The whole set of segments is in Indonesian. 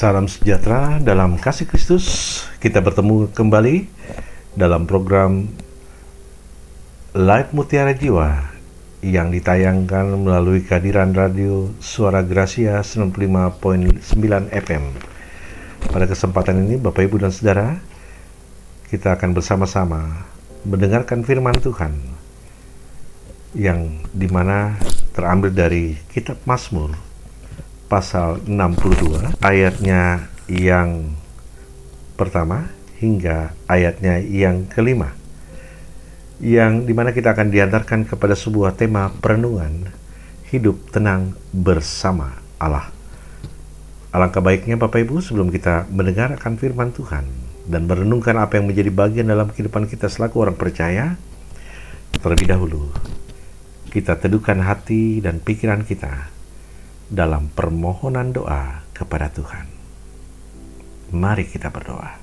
Salam sejahtera dalam kasih Kristus. Kita bertemu kembali dalam program Live Mutiara Jiwa yang ditayangkan melalui kehadiran radio Suara Gracia 95.9 FM. Pada kesempatan ini Bapak Ibu dan Saudara, kita akan bersama-sama mendengarkan firman Tuhan yang di mana terambil dari kitab Mazmur pasal 62 ayatnya yang pertama hingga ayatnya yang kelima yang di mana kita akan diantarkan kepada sebuah tema perenungan hidup tenang bersama Allah. Alangkah baiknya Bapak Ibu sebelum kita mendengarkan firman Tuhan dan merenungkan apa yang menjadi bagian dalam kehidupan kita selaku orang percaya, terlebih dahulu kita teduhkan hati dan pikiran kita dalam permohonan doa kepada Tuhan. Mari kita berdoa.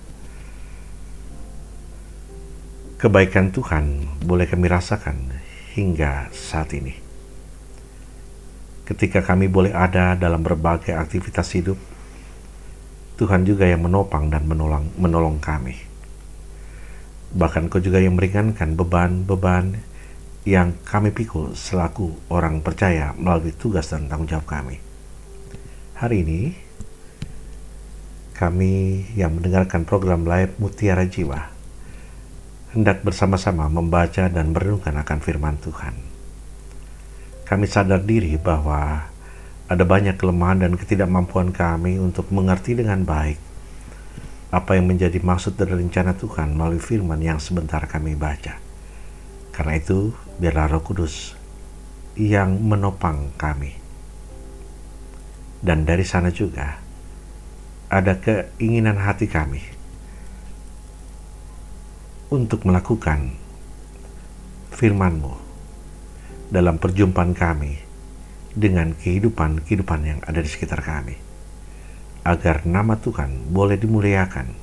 Kebaikan Tuhan boleh kami rasakan hingga saat ini. Ketika kami boleh ada dalam berbagai aktivitas hidup, Tuhan juga yang menopang dan menolong, menolong kami. Bahkan kau juga yang meringankan beban-beban yang kami pikul selaku orang percaya melalui tugas dan tanggung jawab kami. Hari ini, kami yang mendengarkan program live Mutiara Jiwa hendak bersama-sama membaca dan merenungkan akan firman Tuhan. Kami sadar diri bahwa ada banyak kelemahan dan ketidakmampuan kami untuk mengerti dengan baik apa yang menjadi maksud dan rencana Tuhan melalui firman yang sebentar kami baca. Karena itu, biarlah Roh Kudus yang menopang kami. Dan dari sana juga ada keinginan hati kami untuk melakukan firman-Mu dalam perjumpaan kami dengan kehidupan-kehidupan yang ada di sekitar kami. Agar nama Tuhan boleh dimuliakan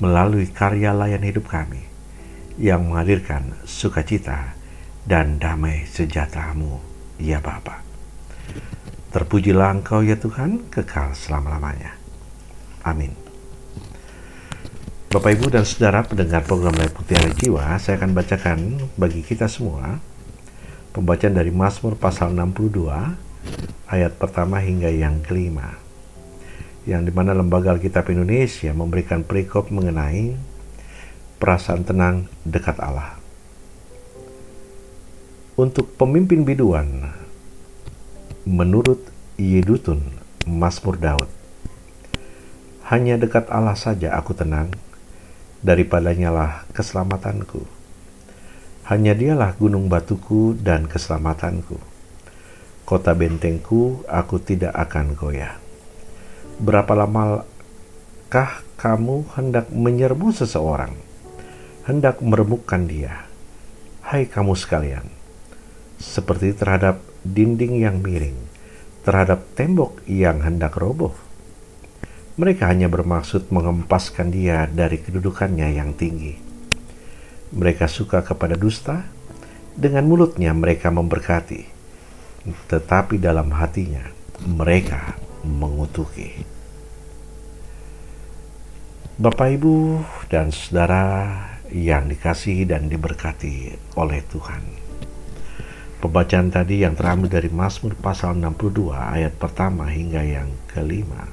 melalui karya layan hidup kami yang menghadirkan sukacita dan damai sejahteramu, ya Bapa. Terpujilah Engkau ya Tuhan, kekal selama-lamanya. Amin. Bapak Ibu dan Saudara pendengar program Live Mutiara Jiwa, saya akan bacakan bagi kita semua pembacaan dari Mazmur pasal 62 ayat pertama hingga yang kelima yang di mana Lembaga Alkitab Indonesia memberikan perikop mengenai perasaan tenang dekat Allah. Untuk pemimpin biduan, menurut Yedutun, Mazmur Daud, hanya dekat Allah saja aku tenang, daripadanya lah keselamatanku. Hanya dialah gunung batuku dan keselamatanku. Kota bentengku, aku tidak akan goyah. Berapa lamakah kamu hendak menyerbu seseorang? Hendak meremukkan dia. Hai kamu sekalian, seperti terhadap dinding yang miring, terhadap tembok yang hendak roboh. Mereka hanya bermaksud mengempaskan dia dari kedudukannya yang tinggi. Mereka suka kepada dusta, dengan mulutnya mereka memberkati, tetapi dalam hatinya mereka mengutuki. Bapak, Ibu, dan saudara yang dikasihi dan diberkati oleh Tuhan. Pembacaan tadi yang terambil dari Mazmur pasal 62 ayat pertama hingga yang kelima.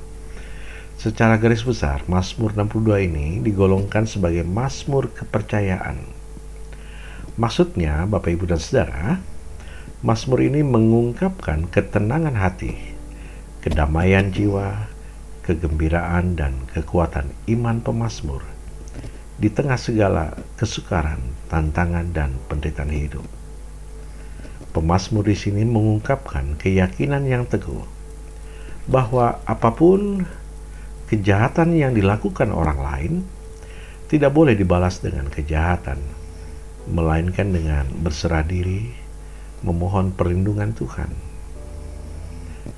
Secara garis besar, Mazmur 62 ini digolongkan sebagai Mazmur kepercayaan. Maksudnya, Bapak Ibu dan Saudara, Mazmur ini mengungkapkan ketenangan hati, kedamaian jiwa, kegembiraan dan kekuatan iman pemazmur di tengah segala kesukaran, tantangan, dan penderitaan hidup. Pemasmur di sini mengungkapkan keyakinan yang teguh bahwa apa pun kejahatan yang dilakukan orang lain tidak boleh dibalas dengan kejahatan, melainkan dengan berserah diri, memohon perlindungan Tuhan.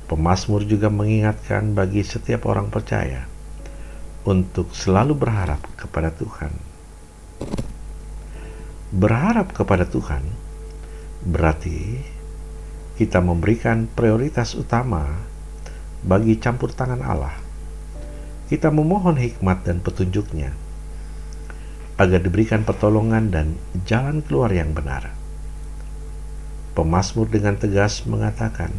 Pemasmur juga mengingatkan bagi setiap orang percaya untuk selalu berharap kepada Tuhan. Berharap kepada Tuhan berarti kita memberikan prioritas utama bagi campur tangan Allah kita memohon hikmat dan petunjuknya agar diberikan pertolongan dan jalan keluar yang benar. Pemasmur dengan tegas mengatakan,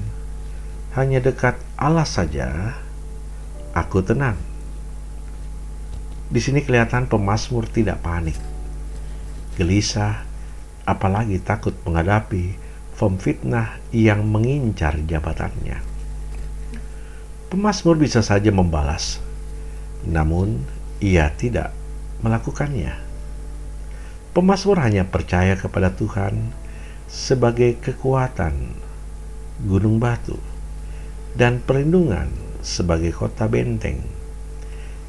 hanya dekat Allah saja aku tenang. Di sini kelihatan pemasmur tidak panik, gelisah, apalagi takut menghadapi fitnah yang mengincar jabatannya. Pemasmur bisa saja membalas, namun ia tidak melakukannya. Pemasmur hanya percaya kepada Tuhan sebagai kekuatan gunung batu dan perlindungan sebagai kota benteng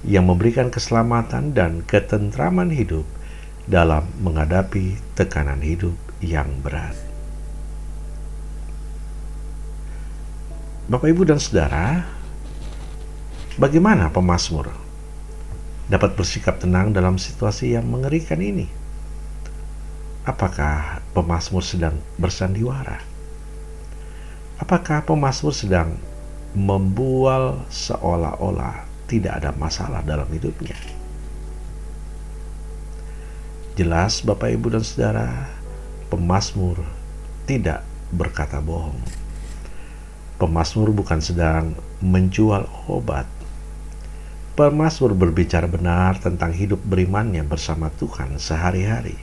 yang memberikan keselamatan dan ketentraman hidup dalam menghadapi tekanan hidup yang berat. Bapak, Ibu, dan Saudara, Bagaimana pemazmur dapat bersikap tenang dalam situasi yang mengerikan ini? Apakah pemazmur sedang bersandiwara? Apakah pemazmur sedang membual seolah-olah tidak ada masalah dalam hidupnya? Jelas Bapak Ibu dan Saudara, pemazmur tidak berkata bohong. Pemazmur bukan sedang menjual obat Pemazmur berbicara benar tentang hidup berimannya bersama Tuhan sehari-hari.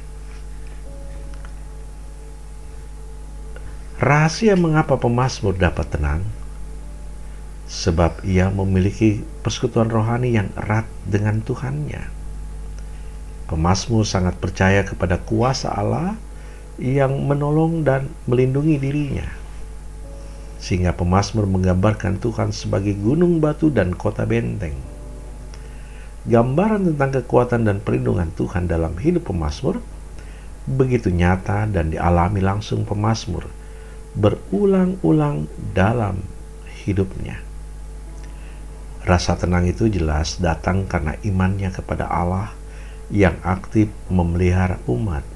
Rahasia mengapa pemazmur dapat tenang? Sebab ia memiliki persekutuan rohani yang erat dengan Tuhannya. Pemazmur sangat percaya kepada kuasa Allah yang menolong dan melindungi dirinya. Sehingga pemazmur menggambarkan Tuhan sebagai gunung batu dan kota benteng gambaran tentang kekuatan dan perlindungan Tuhan dalam hidup pemazmur begitu nyata dan dialami langsung pemazmur berulang-ulang dalam hidupnya. Rasa tenang itu jelas datang karena imannya kepada Allah yang aktif memelihara umat.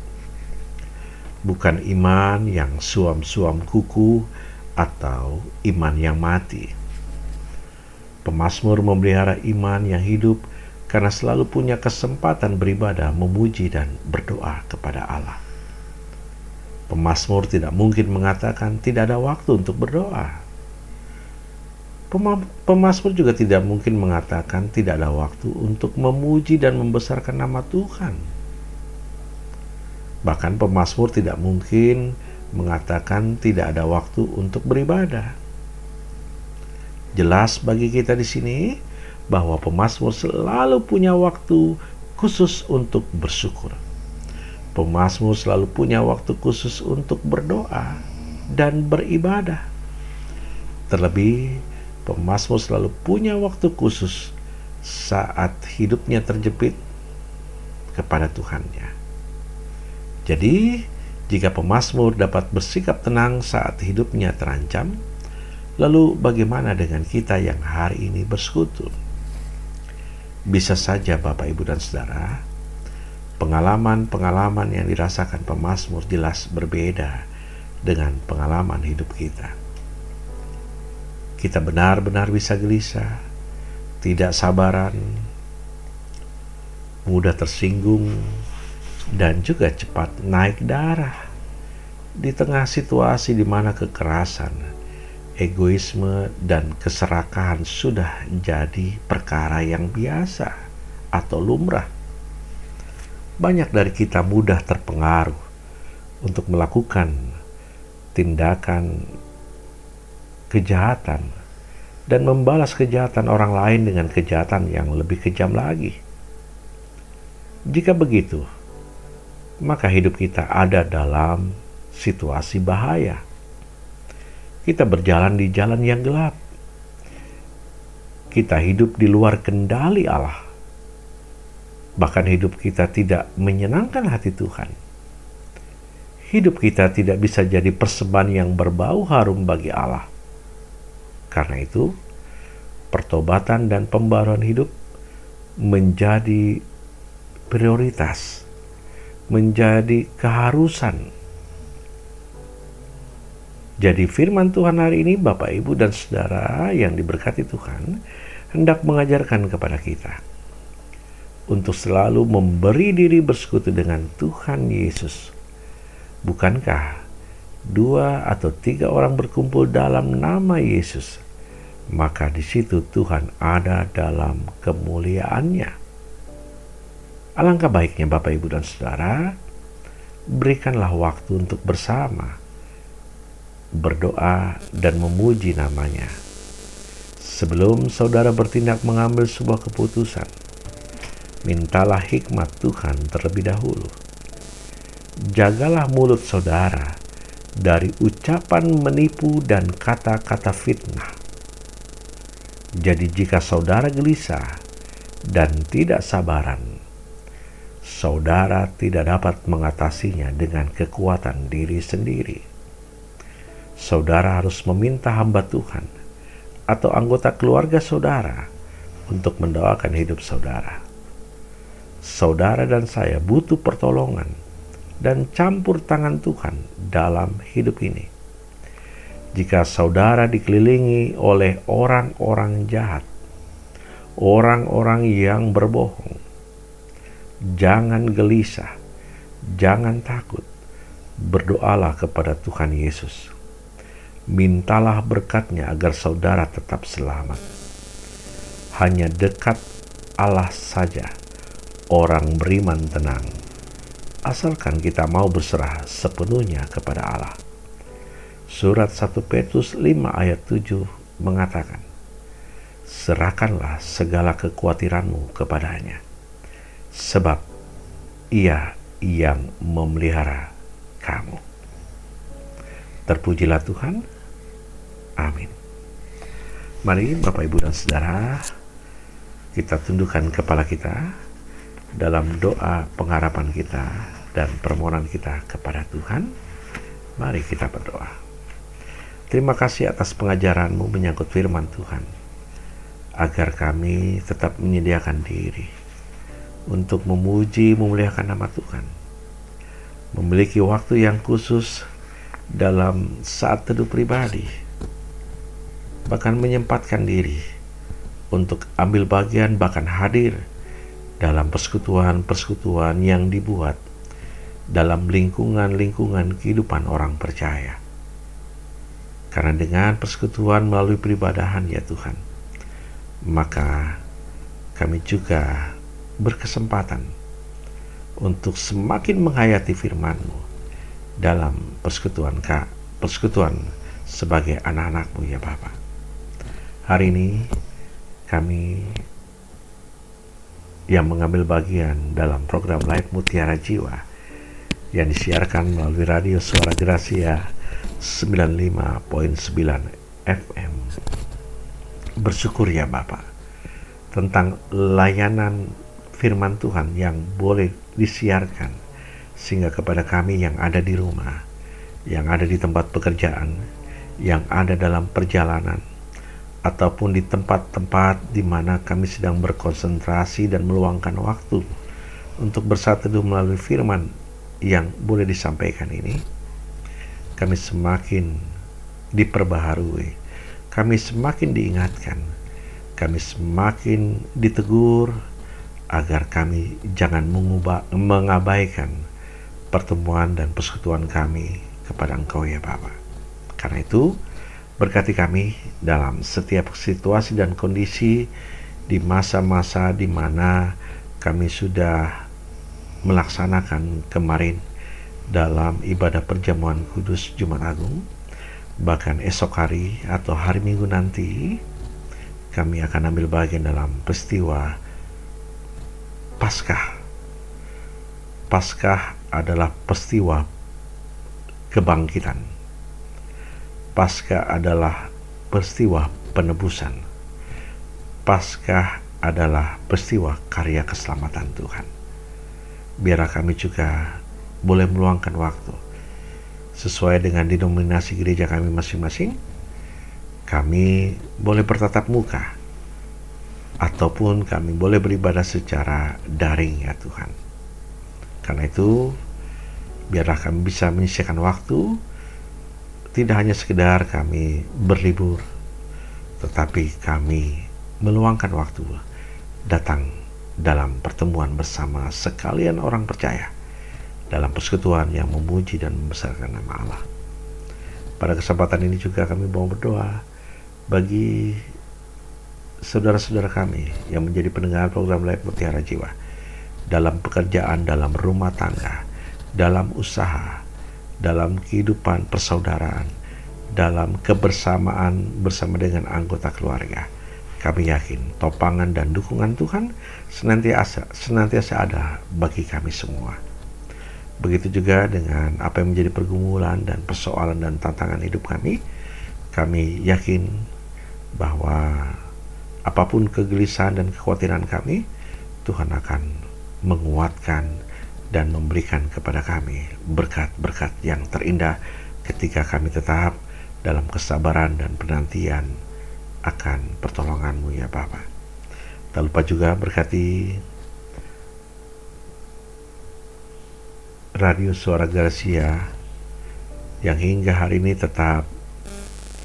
Bukan iman yang suam-suam kuku atau iman yang mati. Pemazmur memelihara iman yang hidup karena selalu punya kesempatan beribadah, memuji, dan berdoa kepada Allah. Pemasmur tidak mungkin mengatakan tidak ada waktu untuk berdoa. Pemasmur juga tidak mungkin mengatakan tidak ada waktu untuk memuji dan membesarkan nama Tuhan. Bahkan pemasmur tidak mungkin mengatakan tidak ada waktu untuk beribadah. Jelas bagi kita di sini, bahwa pemazmur selalu punya waktu khusus untuk bersyukur. Pemazmur selalu punya waktu khusus untuk berdoa dan beribadah. Terlebih, pemazmur selalu punya waktu khusus saat hidupnya terjepit kepada Tuhannya. Jadi, jika pemazmur dapat bersikap tenang saat hidupnya terancam, lalu bagaimana dengan kita yang hari ini bersekutu? Bisa saja Bapak Ibu dan Saudara, pengalaman-pengalaman yang dirasakan pemazmur jelas berbeda dengan pengalaman hidup kita. Kita benar-benar bisa gelisah, tidak sabaran, mudah tersinggung, dan juga cepat naik darah di tengah situasi di mana kekerasan egoisme dan keserakahan sudah jadi perkara yang biasa atau lumrah. Banyak dari kita mudah terpengaruh untuk melakukan tindakan kejahatan dan membalas kejahatan orang lain dengan kejahatan yang lebih kejam lagi. Jika begitu, maka hidup kita ada dalam situasi bahaya kita berjalan di jalan yang gelap. Kita hidup di luar kendali Allah. Bahkan hidup kita tidak menyenangkan hati Tuhan. Hidup kita tidak bisa jadi persembahan yang berbau harum bagi Allah. Karena itu, pertobatan dan pembaruan hidup menjadi prioritas, menjadi keharusan jadi firman Tuhan hari ini Bapak Ibu dan Saudara yang diberkati Tuhan hendak mengajarkan kepada kita untuk selalu memberi diri bersekutu dengan Tuhan Yesus. Bukankah dua atau tiga orang berkumpul dalam nama Yesus, maka di situ Tuhan ada dalam kemuliaannya. Alangkah baiknya Bapak, Ibu, dan Saudara, berikanlah waktu untuk bersama, berdoa, dan memuji namanya. Sebelum saudara bertindak mengambil sebuah keputusan, mintalah hikmat Tuhan terlebih dahulu. Jagalah mulut saudara dari ucapan menipu dan kata-kata fitnah. Jadi jika saudara gelisah dan tidak sabaran, saudara tidak dapat mengatasinya dengan kekuatan diri sendiri. Saudara harus meminta hamba Tuhan atau anggota keluarga saudara untuk mendoakan hidup saudara saudara dan saya butuh pertolongan dan campur tangan Tuhan dalam hidup ini. Jika saudara dikelilingi oleh orang-orang jahat, orang-orang yang berbohong, jangan gelisah, jangan takut, berdoalah kepada Tuhan Yesus. Mintalah berkatnya agar saudara tetap selamat. Hanya dekat Allah saja orang beriman tenang, asalkan kita mau berserah sepenuhnya kepada Allah. Surat 1 Petrus 5 ayat 7 mengatakan, Serahkanlah segala kekhawatiranmu kepadanya, sebab ia yang memelihara kamu. Terpujilah Tuhan. Amin. Mari Bapak Ibu dan Saudara, kita tundukkan kepala kita dalam doa pengharapan kita dan permohonan kita kepada Tuhan, mari kita berdoa. Terima kasih atas pengajaranmu menyangkut firman Tuhan, agar kami tetap menyediakan diri untuk memuji memuliakan nama Tuhan, memiliki waktu yang khusus dalam saat teduh pribadi, bahkan menyempatkan diri untuk ambil bagian bahkan hadir dalam persekutuan-persekutuan yang dibuat dalam lingkungan-lingkungan kehidupan orang percaya. Karena dengan persekutuan melalui peribadahan ya Tuhan, maka kami juga berkesempatan untuk semakin menghayati firman-Mu dalam persekutuan Kak, persekutuan sebagai anak-anakmu ya Bapak. Hari ini kami yang mengambil bagian dalam program Live Mutiara Jiwa yang disiarkan melalui radio Suara Gracia 95.9 FM. Bersyukur ya Bapak tentang layanan firman Tuhan yang boleh disiarkan sehingga kepada kami yang ada di rumah, yang ada di tempat pekerjaan, yang ada dalam perjalanan, ataupun di tempat-tempat di mana kami sedang berkonsentrasi dan meluangkan waktu untuk bersatu melalui firman yang boleh disampaikan ini, kami semakin diperbaharui, kami semakin diingatkan, kami semakin ditegur agar kami jangan mengubah, mengabaikan pertemuan dan persekutuan kami kepada Engkau ya Bapak. Karena itu, Berkati kami dalam setiap situasi dan kondisi di masa-masa di mana kami sudah melaksanakan kemarin dalam ibadah perjamuan kudus Jumat Agung bahkan esok hari atau hari Minggu nanti kami akan ambil bagian dalam peristiwa Paskah Paskah adalah peristiwa kebangkitan Paskah adalah peristiwa penebusan. Paskah adalah peristiwa karya keselamatan Tuhan. Biar kami juga boleh meluangkan waktu sesuai dengan denominasi gereja kami masing-masing. Kami boleh bertatap muka ataupun kami boleh beribadah secara daring ya Tuhan. Karena itu, biarlah kami bisa menyisihkan waktu tidak hanya sekedar kami berlibur, tetapi kami meluangkan waktu datang dalam pertemuan bersama sekalian orang percaya dalam persekutuan yang memuji dan membesarkan nama Allah. Pada kesempatan ini juga kami mau berdoa bagi saudara-saudara kami yang menjadi pendengar program Live Mutiara Jiwa dalam pekerjaan, dalam rumah tangga, dalam usaha, dalam kehidupan persaudaraan, dalam kebersamaan bersama dengan anggota keluarga kami yakin topangan dan dukungan Tuhan senantiasa senantiasa ada bagi kami semua. Begitu juga dengan apa yang menjadi pergumulan dan persoalan dan tantangan hidup kami, kami yakin bahwa apa pun kegelisahan dan kekhawatiran kami, Tuhan akan menguatkan dan memberikan kepada kami berkat-berkat yang terindah ketika kami tetap dalam kesabaran dan penantian akan pertolonganmu ya Bapa. Tak lupa juga berkati Radio Suara Garcia yang hingga hari ini tetap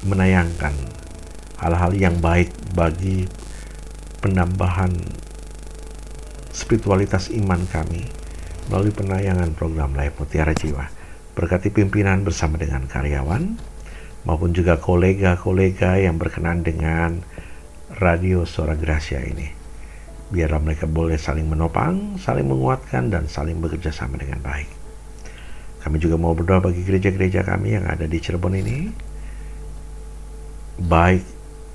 menayangkan hal-hal yang baik bagi penambahan spiritualitas iman kami melalui penayangan program Live Mutiara Jiwa. Berkati pimpinan bersama dengan karyawan, maupun juga kolega-kolega yang berkenan dengan radio Suara Gracia ini. Biarlah mereka boleh saling menopang, saling menguatkan, dan saling bekerja sama dengan baik. Kami juga mau berdoa bagi gereja-gereja kami yang ada di Cirebon ini, baik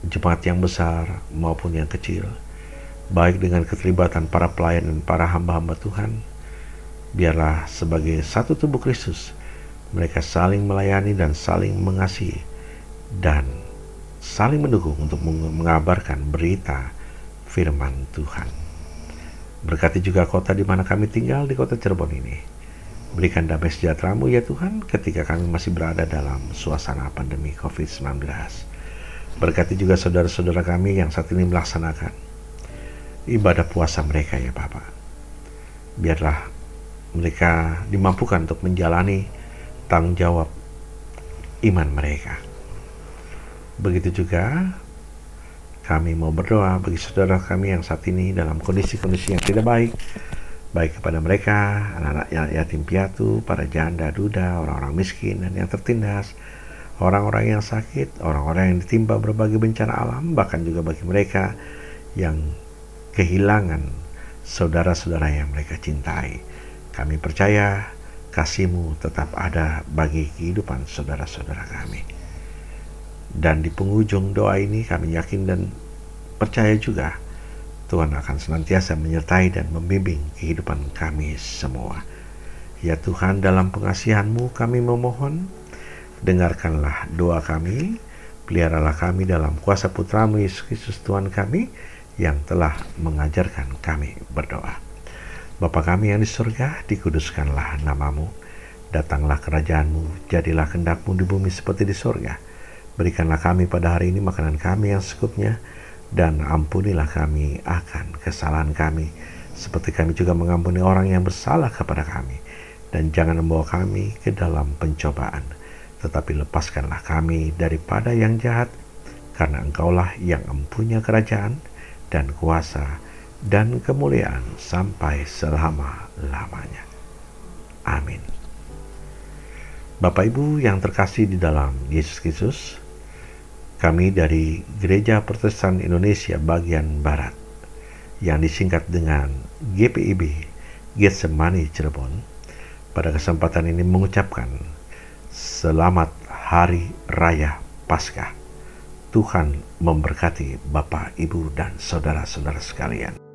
jemaat yang besar maupun yang kecil, baik dengan keterlibatan para pelayan dan para hamba-hamba Tuhan, biarlah sebagai satu tubuh Kristus, mereka saling melayani dan saling mengasihi dan saling mendukung untuk mengabarkan berita firman Tuhan. Berkati juga kota di mana kami tinggal di kota Cirebon ini. Berikan damai sejahteramu ya Tuhan ketika kami masih berada dalam suasana pandemi COVID-19. Berkati juga saudara-saudara kami yang saat ini melaksanakan ibadah puasa mereka ya Bapak. Biarlah mereka dimampukan untuk menjalani tanggung jawab iman mereka. Begitu juga kami mau berdoa bagi saudara kami yang saat ini dalam kondisi-kondisi yang tidak baik, baik kepada mereka, anak-anak yatim piatu, para janda, duda, orang-orang miskin dan yang tertindas, orang-orang yang sakit, orang-orang yang ditimpa berbagai bencana alam, bahkan juga bagi mereka yang kehilangan saudara-saudara yang mereka cintai. Kami percaya kasihmu tetap ada bagi kehidupan saudara-saudara kami. Dan di penghujung doa ini kami yakin dan percaya juga Tuhan akan senantiasa menyertai dan membimbing kehidupan kami semua. Ya Tuhan dalam pengasihanmu kami memohon, dengarkanlah doa kami, peliharalah kami dalam kuasa putramu Yesus Kristus Tuhan kami yang telah mengajarkan kami berdoa. Bapa kami yang di surga, dikuduskanlah namamu. Datanglah kerajaanmu, jadilah kendakmu di bumi seperti di surga. Berikanlah kami pada hari ini makanan kami yang secukupnya, dan ampunilah kami akan kesalahan kami, seperti kami juga mengampuni orang yang bersalah kepada kami. Dan jangan membawa kami ke dalam pencobaan, tetapi lepaskanlah kami daripada yang jahat, karena engkaulah yang empunya kerajaan dan kuasa dan kemuliaan sampai selama-lamanya. Amin. Bapak Ibu yang terkasih di dalam Yesus Kristus, kami dari Gereja Protestan Indonesia bagian Barat yang disingkat dengan GPIB Getsemani Cirebon pada kesempatan ini mengucapkan selamat hari raya Paskah. Tuhan memberkati Bapak, Ibu, dan saudara-saudara sekalian.